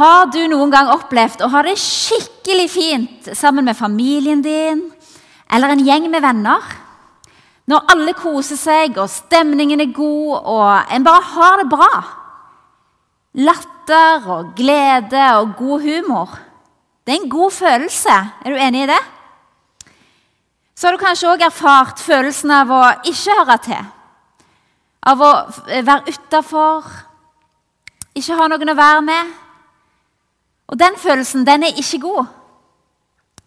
Har du noen gang opplevd å ha det skikkelig fint sammen med familien din eller en gjeng med venner? Når alle koser seg, og stemningen er god, og en bare har det bra. Latter og glede og god humor. Det er en god følelse. Er du enig i det? Så har du kanskje òg erfart følelsen av å ikke høre til. Av å være utafor, ikke ha noen å være med. Og den følelsen, den er ikke god.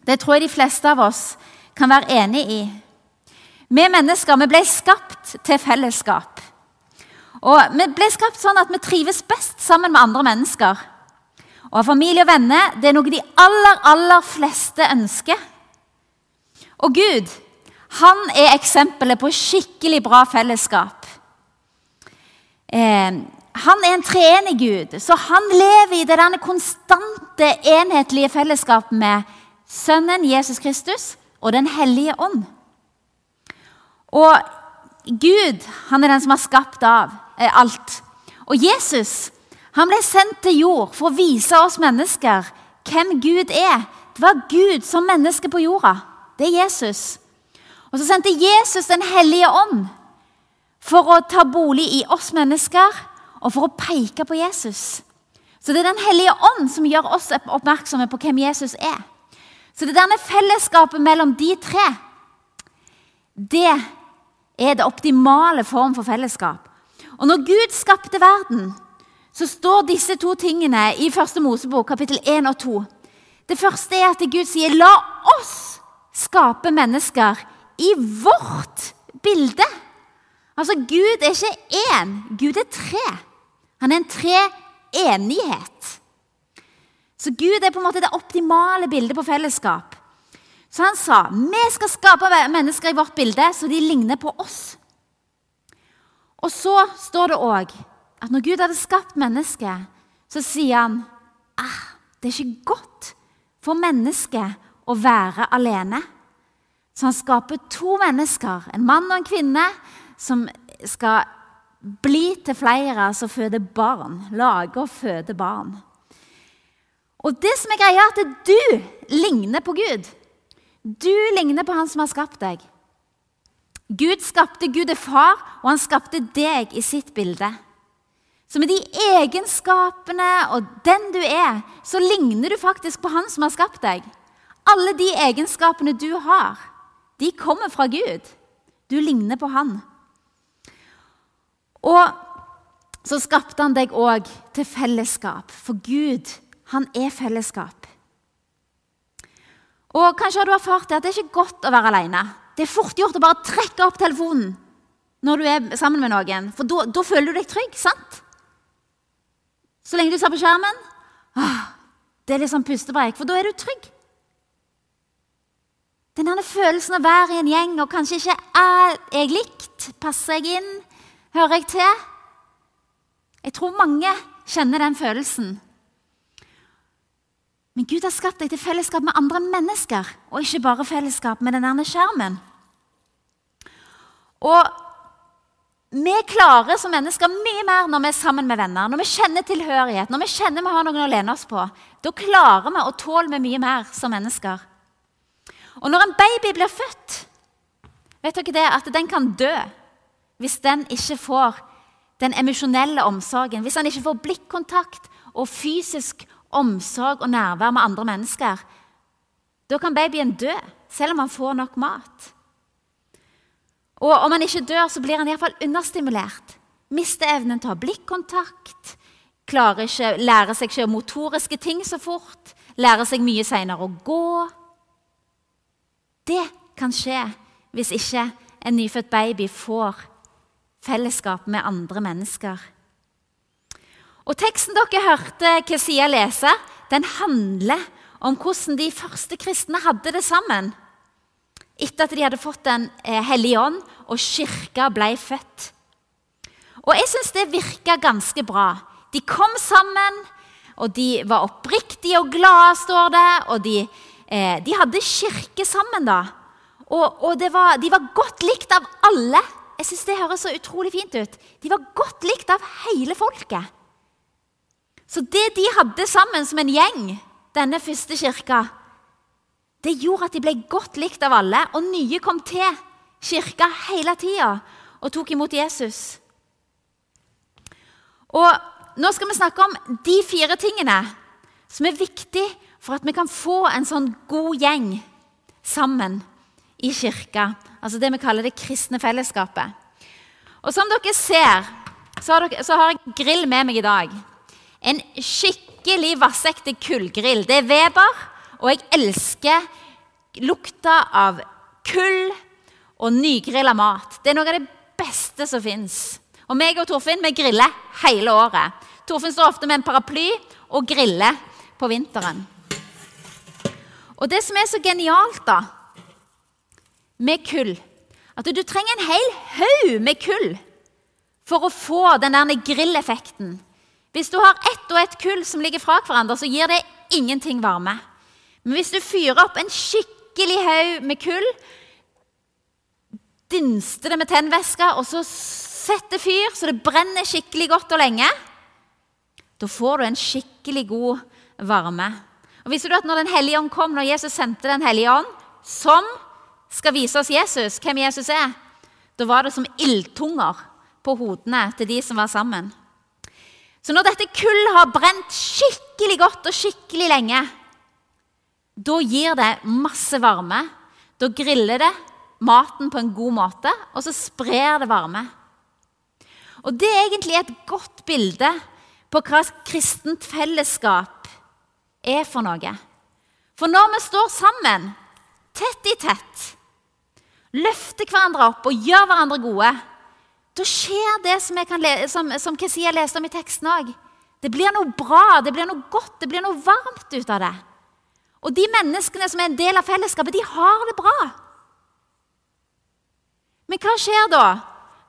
Det tror jeg de fleste av oss kan være enig i. Vi mennesker vi ble skapt til fellesskap. Og Vi ble skapt sånn at vi trives best sammen med andre mennesker. Og Familie og venner det er noe de aller, aller fleste ønsker. Og Gud han er eksempelet på skikkelig bra fellesskap. Eh, han er en treenig Gud, så han lever i det denne konstante, enhetlige fellesskapet med Sønnen Jesus Kristus og Den hellige ånd. Og Gud han er den som har skapt av eh, alt. Og Jesus han ble sendt til jord for å vise oss mennesker hvem Gud er. Det var Gud som menneske på jorda. Det er Jesus. Og så sendte Jesus Den hellige ånd for å ta bolig i oss mennesker og for å peke på Jesus. Så det er Den hellige ånd som gjør oss oppmerksomme på hvem Jesus er. Så det denne fellesskapet mellom de tre, det er det optimale form for fellesskap. Og når Gud skapte verden, så står disse to tingene i første Mosebok, kapittel 1 og 2. Det første er at Gud sier 'la oss skape mennesker i vårt bilde'. Altså, Gud er ikke én, Gud er tre. Han er en treenighet. Så Gud er på en måte det optimale bildet på fellesskap. Så han sa vi skal skape mennesker i vårt bilde så de ligner på oss. Og så står det òg at når Gud hadde skapt mennesket, så sier han ah, det er ikke godt for mennesket å være alene. Så han skaper to mennesker, en mann og en kvinne, som skal bli til flere som føder barn. Lage og føde barn. Og det som er greia, er at du ligner på Gud. Du ligner på Han som har skapt deg. Gud skapte Gud er far, og han skapte deg i sitt bilde. Så med de egenskapene og den du er, så ligner du faktisk på han som har skapt deg. Alle de egenskapene du har, de kommer fra Gud. Du ligner på han. Og så skapte han deg òg til fellesskap, for Gud, han er fellesskap. Og Kanskje har du erfart det at det er ikke godt å være alene. Det er fort gjort å bare trekke opp telefonen når du er sammen med noen, for da føler du deg trygg. sant? Så lenge du ser på skjermen åh, Det er litt sånn pustepreik, for da er du trygg. Denne følelsen av å være i en gjeng og kanskje ikke er jeg likt, passer jeg inn, hører jeg til? Jeg tror mange kjenner den følelsen. Men Gud har skapt deg til fellesskap med andre mennesker, og ikke bare fellesskap med denne skjermen. Og vi klarer som mennesker mye mer når vi er sammen med venner, når vi kjenner tilhørighet, når vi kjenner vi har noen å lene oss på. Da klarer vi og tåler vi mye mer som mennesker. Og når en baby blir født, vet dere det, at den kan dø hvis den ikke får den emosjonelle omsorgen, hvis han ikke får blikkontakt og fysisk omsorg og nærvær med andre mennesker, da kan babyen dø, selv om han får nok mat. Og om han ikke dør, så blir han iallfall understimulert. Mister evnen til å ha blikkontakt, klarer ikke, lærer seg ikke motoriske ting så fort, lærer seg mye seinere å gå. Det kan skje hvis ikke en nyfødt baby får fellesskap med andre mennesker. Og Teksten dere hørte Kesia lese, den handler om hvordan de første kristne hadde det sammen. Etter at de hadde fått Den eh, hellige ånd og kirka ble født. Og jeg syns det virka ganske bra. De kom sammen, og de var oppriktige og glade, står det. Og de, eh, de hadde kirke sammen, da. Og, og var, de var godt likt av alle. Jeg synes Det høres så utrolig fint ut. De var godt likt av hele folket. Så det de hadde sammen som en gjeng, denne første kirka, det gjorde at de ble godt likt av alle, og nye kom til kirka hele tida og tok imot Jesus. Og Nå skal vi snakke om de fire tingene som er viktige for at vi kan få en sånn god gjeng sammen i kirka. Altså det vi kaller det kristne fellesskapet. Og som dere ser, så har, dere, så har jeg grill med meg i dag. En skikkelig vassekte kullgrill. Det er Weber, og jeg elsker lukta av kull og nygrilla mat. Det er noe av det beste som fins. Og meg og Torfinn vi griller hele året. Torfinn står ofte med en paraply og griller på vinteren. Og det som er så genialt da, med kull, at du trenger en hel haug med kull for å få den der grilleffekten. Hvis du har ett og ett kull som ligger fra hverandre, så gir det ingenting varme. Men hvis du fyrer opp en skikkelig haug med kull, dynster det med tennvæske, og så setter fyr så det brenner skikkelig godt og lenge, da får du en skikkelig god varme. Og Visste du at når Den hellige ånd kom, når Jesus sendte Den hellige ånd, som skal vise oss Jesus, hvem Jesus er, da var det som ildtunger på hodene til de som var sammen. Så når dette kullet har brent skikkelig godt og skikkelig lenge, da gir det masse varme. Da griller det maten på en god måte, og så sprer det varme. Og Det er egentlig et godt bilde på hva kristent fellesskap er for noe. For når vi står sammen, tett i tett, løfter hverandre opp og gjør hverandre gode, da skjer det som, jeg som, som jeg leste om i teksten òg. Det blir noe bra, det blir noe godt, det blir noe varmt ut av det. Og de menneskene som er en del av fellesskapet, de har det bra. Men hva skjer da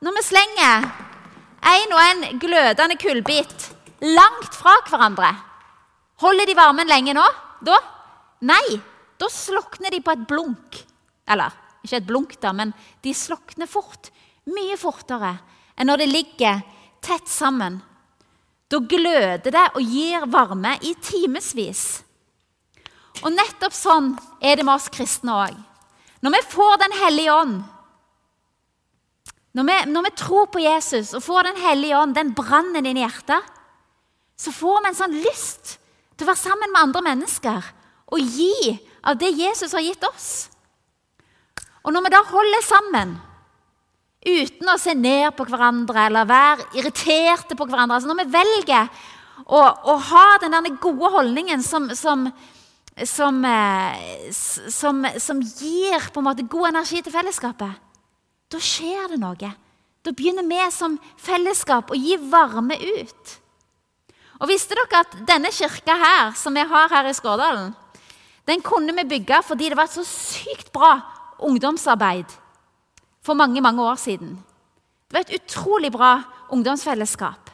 når vi slenger en og en glødende kullbit langt fra hverandre? Holder de varmen lenge nå? Da? Nei, da slokner de på et blunk. Eller ikke et blunk, da, men de slokner fort. Mye fortere enn når det ligger tett sammen. Da gløder det og gir varme i timevis. Og nettopp sånn er det med oss kristne òg. Når vi får Den hellige ånd, når vi, når vi, tror på Jesus og får Den hellige ånd, den brannen inn i hjertet, så får vi en sånn lyst til å være sammen med andre mennesker og gi av det Jesus har gitt oss. Og når vi da holder sammen uten å se ned på hverandre eller være irriterte på hverandre altså Når vi velger å, å ha den der gode holdningen som, som, som, eh, som, gir på en måte god energi til fellesskapet, da skjer det noe. Da begynner vi som fellesskap å gi varme ut. Og Visste dere at denne kirka her, som vi har her i Skårdalen, den kunne vi bygge fordi det var et så sykt bra ungdomsarbeid for mange mange år siden. Det var et utrolig bra ungdomsfellesskap.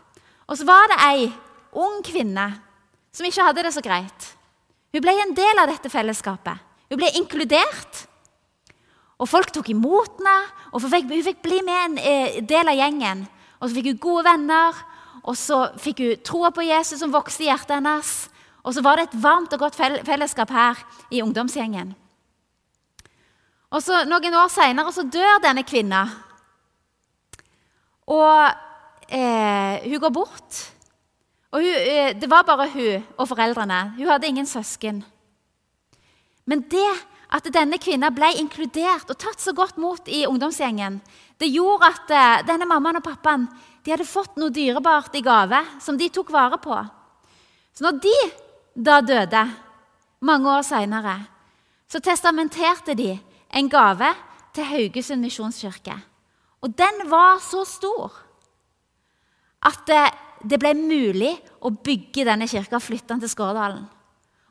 Og så var det ei ung kvinne som ikke hadde det så greit. Hun ble en del av dette fellesskapet. Hun ble inkludert. Og Folk tok imot henne, og hun fikk bli med en eh, del av gjengen. Og Så fikk hun gode venner, og så fikk hun troa på Jesus som vokste i hjertet hennes. Og så var det et varmt og godt fellesskap her i ungdomsgjengen. Og så Noen år seinere dør denne kvinna. Og eh, hun går bort. Og hun, eh, Det var bare hun og foreldrene. Hun hadde ingen søsken. Men det at denne kvinna ble inkludert og tatt så godt mot i ungdomsgjengen, det gjorde at eh, denne mammaen og pappaen de hadde fått noe dyrebart i gave som de tok vare på. Så når de da døde, mange år seinere, så testamenterte de en gave til Haugesund misjonskirke. Og den var så stor at det, ble mulig å bygge denne kirka og flytte den til Skårdalen.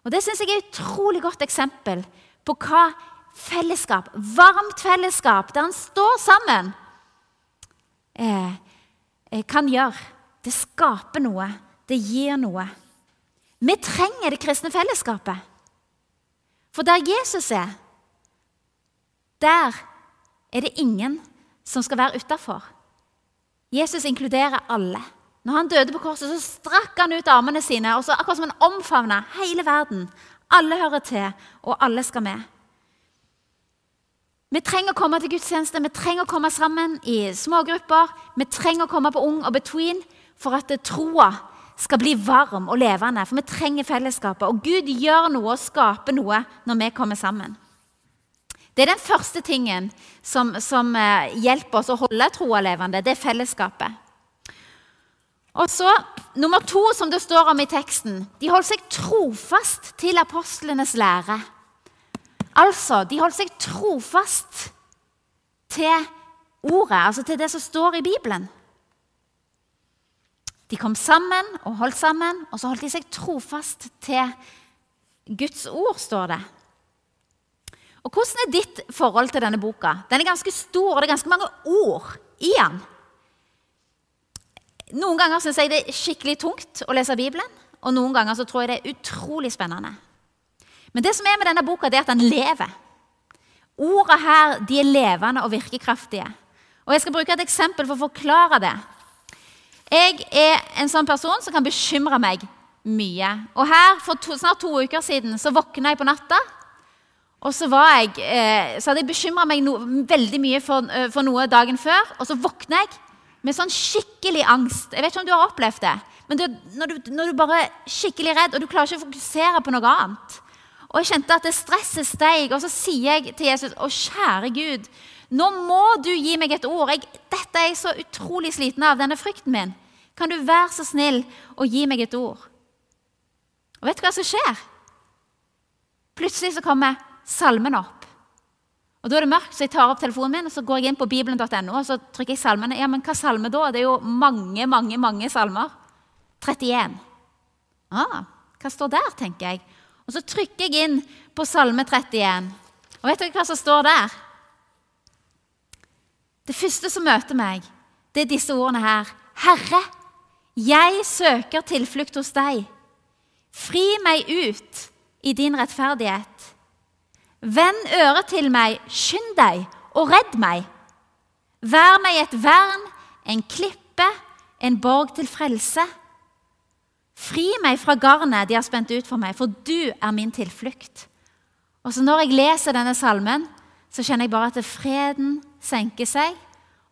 Og Det synes jeg er et utrolig godt eksempel på hva fellesskap, varmt fellesskap, der en står sammen, eh, eh, kan gjøre. Det skaper noe. Det gir noe. Vi trenger det kristne fellesskapet. For der Jesus er, der er det ingen som skal være utafor. Jesus inkluderer alle. Når han døde på korset, så strakk han ut armene sine, og så akkurat som han omfavna hele verden. Alle hører til, og alle skal med. Vi trenger å komme til gudstjeneste, vi trenger å komme sammen i smågrupper. Vi trenger å komme på Ung og Between for at troa skal bli varm og levende. For vi trenger fellesskapet. Og Gud gjør noe og skaper noe når vi kommer sammen. Det er den første tingen som, som eh, hjelper oss å holde troa levende. Det er fellesskapet. Og så, Nummer to, som det står om i teksten, de holdt seg trofast til apostlenes lære. Altså, de holdt seg trofast til ordet, altså til det som står i Bibelen. De kom sammen og holdt sammen, og så holdt de seg trofast til Guds ord, står det. Og Hvordan er ditt forhold til denne boka? Den er ganske stor, og det er ganske mange ord i den. Noen ganger syns jeg det er skikkelig tungt å lese Bibelen, og noen ganger så tror jeg det er utrolig spennende. Men det som er med denne boka, det er at den lever. Ordene her de er levende og virkekraftige. Og Jeg skal bruke et eksempel for å forklare det. Jeg er en sånn person som kan bekymre meg mye. Og her For to, snart to uker siden så våkna jeg på natta og så, jeg, eh, så hadde jeg bekymra meg no, veldig mye for, uh, for, noe dagen før. Og så våkner jeg med sånn skikkelig angst. Jeg vet ikke om du har opplevd det. Men det, når, du, når, du, bare er skikkelig redd, og du klarer ikke å fokusere på noe annet. Og jeg kjente at det stresset steg, og så sier jeg til Jesus Å, kjære Gud, nå må du gi meg et ord. Jeg, dette er jeg så utrolig sliten av, denne frykten min. Kan du være så snill å gi meg et ord? Og vet du hva som skjer? Plutselig så kommer salmen opp. Og Da er det mørkt, så jeg tar opp telefonen min og så går jeg inn på bibelen.no og så trykker jeg salmene. Ja, men hva salme da? Det er jo mange, mange, mange salmer. 31. Ah, hva står der, tenker jeg. Og Så trykker jeg inn på salme 31. Og vet dere hva som står der? Det første som møter meg, det er disse ordene her. Herre, jeg søker tilflukt hos deg. Fri meg ut i din rettferdighet. Vend øret til meg, skynd deg og redd meg. Vær meg et vern, en klippe, en borg til frelse. Fri meg fra garnet de har spent ut for meg, for du er min tilflukt. Og så Når jeg leser denne salmen, så kjenner jeg bare at freden senker seg,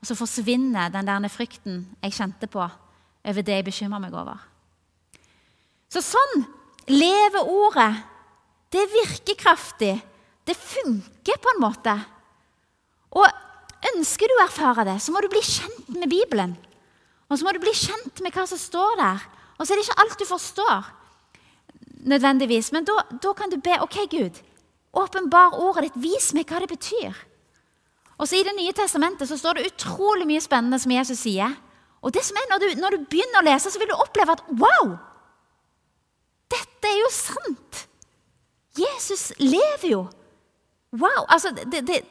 og så forsvinner den der frykten jeg kjente på over det jeg bekymrer meg over. Så sånn lever ordet. Det virker kraftig. Det funker på en måte. Og ønsker du å erfare det, så må du bli kjent med Bibelen. Og så må du bli kjent med hva som står der. Og så er det ikke alt du forstår, nødvendigvis. Men da, da kan du be OK, Gud, åpenbar ordet ditt. Vis meg hva det betyr. Og så I Det nye testamentet så står det utrolig mye spennende som Jesus sier. Og det som er, når du, når du begynner å lese, så vil du oppleve at wow! Dette er jo sant! Jesus lever jo. Wow! Altså, det, det,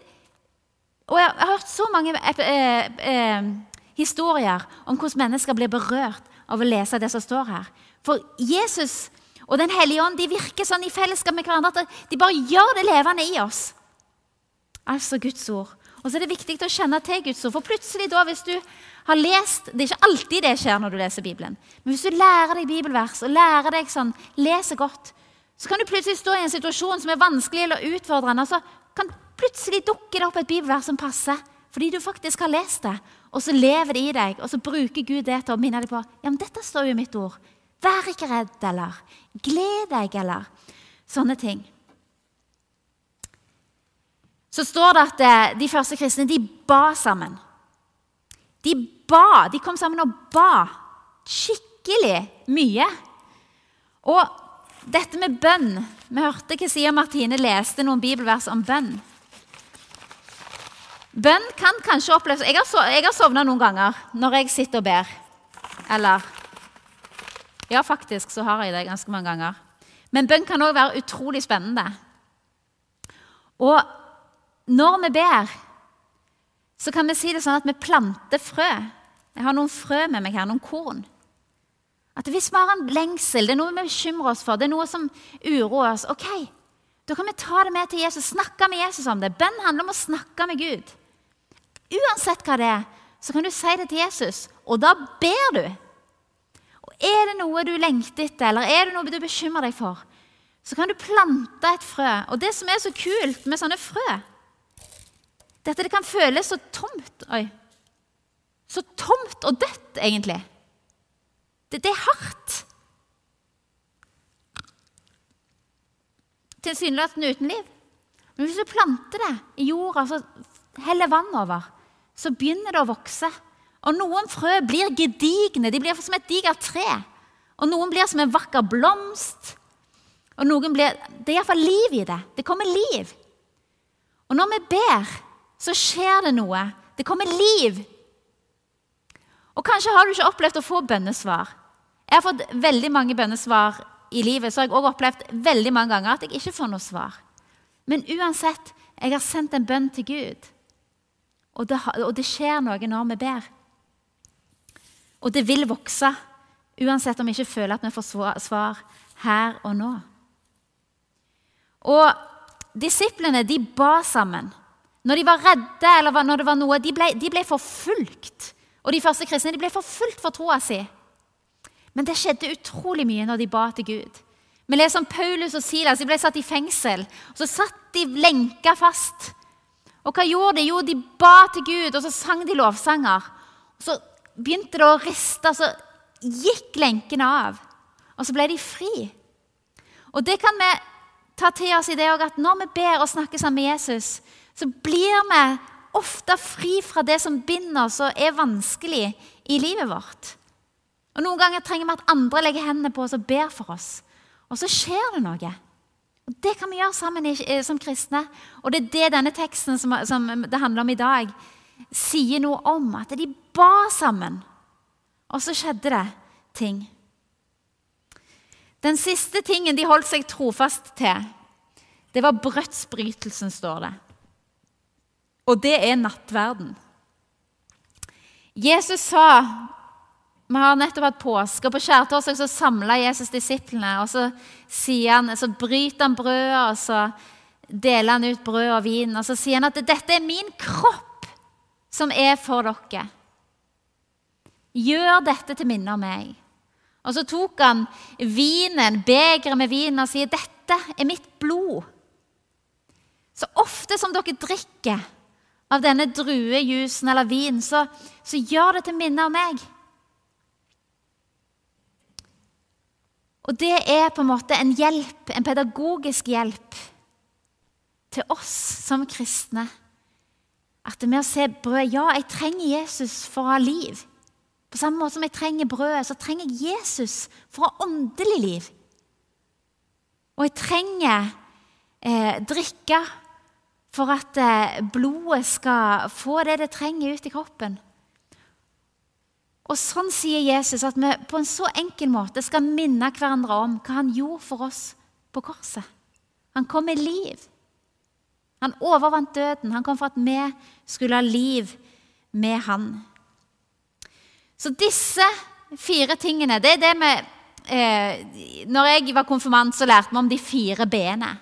og jeg har hørt så mange eh, eh, historier om hvordan mennesker blir berørt av å lese det som står her. For Jesus og Den hellige ånd de virker sånn i fellesskap med hverandre at de bare gjør det levende i oss. Altså Guds ord. Og så er det viktig å kjenne til Guds ord. For plutselig da, hvis du har lest Det er ikke alltid det skjer når du leser Bibelen. Men hvis du lærer deg bibelvers og lærer deg sånn, leser godt, så kan du plutselig stå i en situasjon som er vanskelig eller utfordrende. og så kan plutselig dukke det opp et bibelvers som passer, fordi du faktisk har lest det. Og så lever det i deg, og så bruker Gud det til å minne deg på ja, men dette står jo i mitt ord. Vær ikke redd, eller gled deg, eller sånne ting. Så står det at eh, de første kristne de ba sammen. De ba. De kom sammen og ba skikkelig mye. Og dette med bønn Vi hørte hva Sia Martine leste noen bibelvers om bønn. Bønn kan kanskje oppleves Jeg har, sov, sovna noen ganger når jeg sitter og ber. Eller Ja, faktisk så har jeg det ganske mange ganger. Men bønn kan òg være utrolig spennende. Og når vi ber, så kan vi si det sånn at vi planter frø. Jeg har noen frø med meg her, noen korn. At hvis vi har en lengsel, det er noe vi bekymrer oss for, det er noe som uroer oss, ok, da kan vi ta det med til Jesus, snakke med Jesus om det. Bønn handler om å snakke med Gud. Uansett hva det er, så kan du si det til Jesus, og da ber du. Og Er det noe du lengter etter, eller er det noe du bekymrer deg for, så kan du plante et frø. Og det som er så kult med sånne frø, det er at det kan føles så tomt Oi. Så tomt og dødt, egentlig. Det, det er hardt. Tilsynelatende uten liv. Men hvis du planter det i jorda så heller vann over, så begynner det å vokse. Og noen frø blir gedigne. De blir som et digert tre. Og noen blir som en vakker blomst. Og noen blir, Det er iallfall liv i det. Det kommer liv. Og når vi ber, så skjer det noe. Det kommer liv. Og kanskje har du ikke opplevd å få bønnesvar. Jeg har fått veldig mange bønnesvar i livet, så har jeg også opplevd veldig mange ganger at jeg ikke får noe svar. Men uansett, jeg har sendt en bønn til Gud. Og det, og det skjer noe når vi ber. Og det vil vokse, uansett om vi ikke føler at vi får svar her og nå. Og disiplene de ba sammen. Når de var redde, eller når det var noe, de ble, de ble forfulgt. Og de første kristne de ble forfulgt for troa si. Men det skjedde utrolig mye når de ba til Gud. Vi leser om Paulus og Silas. De ble satt i fengsel. og Så satt de lenka fast. Og hva gjorde de? Jo, de ba til Gud, og så sang de lovsanger. Og så begynte det å riste, så gikk lenkene av. Og så ble de fri. Og det kan vi ta til oss i det at når vi ber og snakker sammen med Jesus, så blir vi ofte fri fra det som binder oss og er vanskelig i livet vårt. Og Noen ganger trenger vi at andre legger hendene på oss og ber for oss. Og så skjer det noe. Og Det kan vi gjøre sammen eh, som kristne. Og det er det denne teksten som, det handler om i dag, sier noe om. At de ba sammen, og så skjedde det ting. Den siste tingen de holdt seg trofast til, det var brødsbrytelsen, står det. Og det er nattverden. Jesus sa vi har nettopp hatt påske, og på skjærtorsdag så samla Jesus disiplene. og Så, han, så bryter han brødet, og så deler han ut brød og vin. Og så sier han at 'dette er min kropp, som er for dere'. Gjør dette til minne om meg. Og så tok han vinen, begeret med vin og sier, 'Dette er mitt blod'. Så ofte som dere drikker av denne druejusen eller vin, så, så gjør det til minne om meg. Og det er på en måte en hjelp, en pedagogisk hjelp til oss som kristne. At det med å se brød Ja, jeg trenger Jesus for å ha liv. På samme måte som jeg trenger brødet, så trenger jeg Jesus for å ha åndelig liv. Og jeg trenger eh, drikke for at eh, blodet skal få det det trenger ut i kroppen. Og sånn sier Jesus at vi på en så enkel måte skal minne hverandre om hva han gjorde for oss på korset. Han kom med liv. Han overvant døden. Han kom for at vi skulle ha liv med han. Så disse fire tingene det er det vi eh, Når jeg var konfirmant, så lærte vi om de fire b-ene.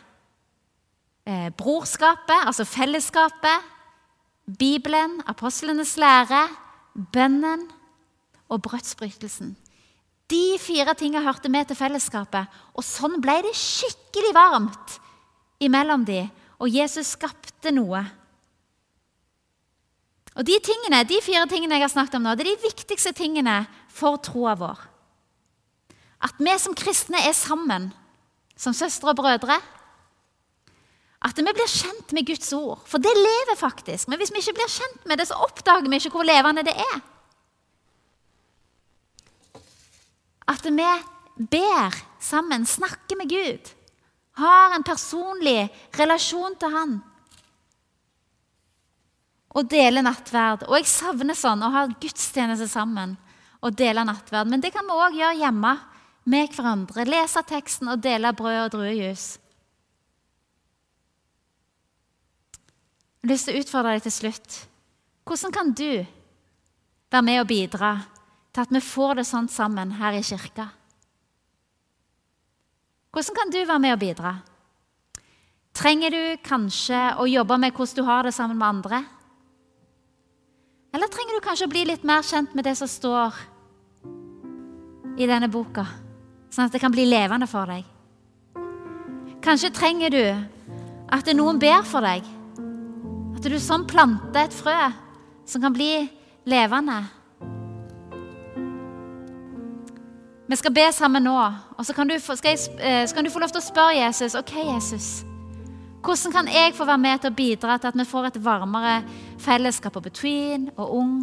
Eh, brorskapet, altså fellesskapet. Bibelen, apostlenes lære, bønnen og brødsbrytelsen. De fire tingene hørte med til fellesskapet, og sånn ble det skikkelig varmt imellom de, og Jesus skapte noe. Og De tingene, de fire tingene jeg har snakket om nå, det er de viktigste tingene for troa vår. At vi som kristne er sammen, som søstre og brødre. At vi blir kjent med Guds ord, for det lever faktisk. Men hvis vi ikke blir kjent med det, så oppdager vi ikke hvor levende det er. At vi ber sammen, snakker med Gud, har en personlig relasjon til Han. Og deler nattverd. Og jeg savner sånn å ha gudstjeneste sammen og dele nattverd. Men det kan vi òg gjøre hjemme med hverandre. Lese teksten og dele brød og druejus. Jeg har lyst til å utfordre deg til slutt. Hvordan kan du være med og bidra til at vi får det sånn sammen her i kirka. Hvordan kan du være med og bidra? Trenger du kanskje å jobbe med hvordan du har det sammen med andre? Eller trenger du kanskje å bli litt mer kjent med det som står i denne boka, sånn at det kan bli levende for deg. Kanskje trenger du at noen ber for deg. At du sånn planter et frø som kan bli levende. Vi skal be sammen nå, og så kan du, få, jeg, eh, så kan du få lov til å spørre Jesus OK, Jesus. Hvordan kan jeg få være med til å bidra til at vi får et varmere fellesskap på Between og Ung,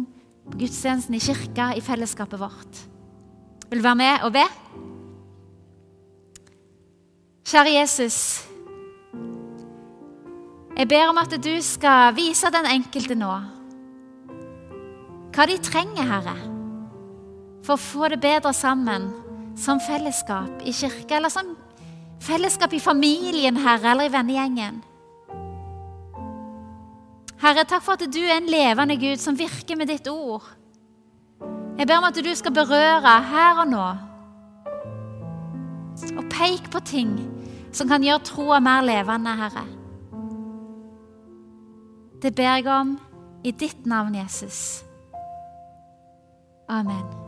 på gudstjenesten i kirka, i fellesskapet vårt? Vil du være med og be? Kjære Jesus. Jeg ber om at du skal vise den enkelte nå hva de trenger, Herre, for å få det bedre sammen som fellesskap i kirka, eller som fellesskap i familien, Herre, eller i vennegjengen. Herre, takk for at du er en levende Gud som virker med ditt ord. Jeg ber om at du skal berøre her og nå. Og peke på ting som kan gjøre troa mer levende, Herre. Det ber jeg om i ditt navn, Jesus. Amen.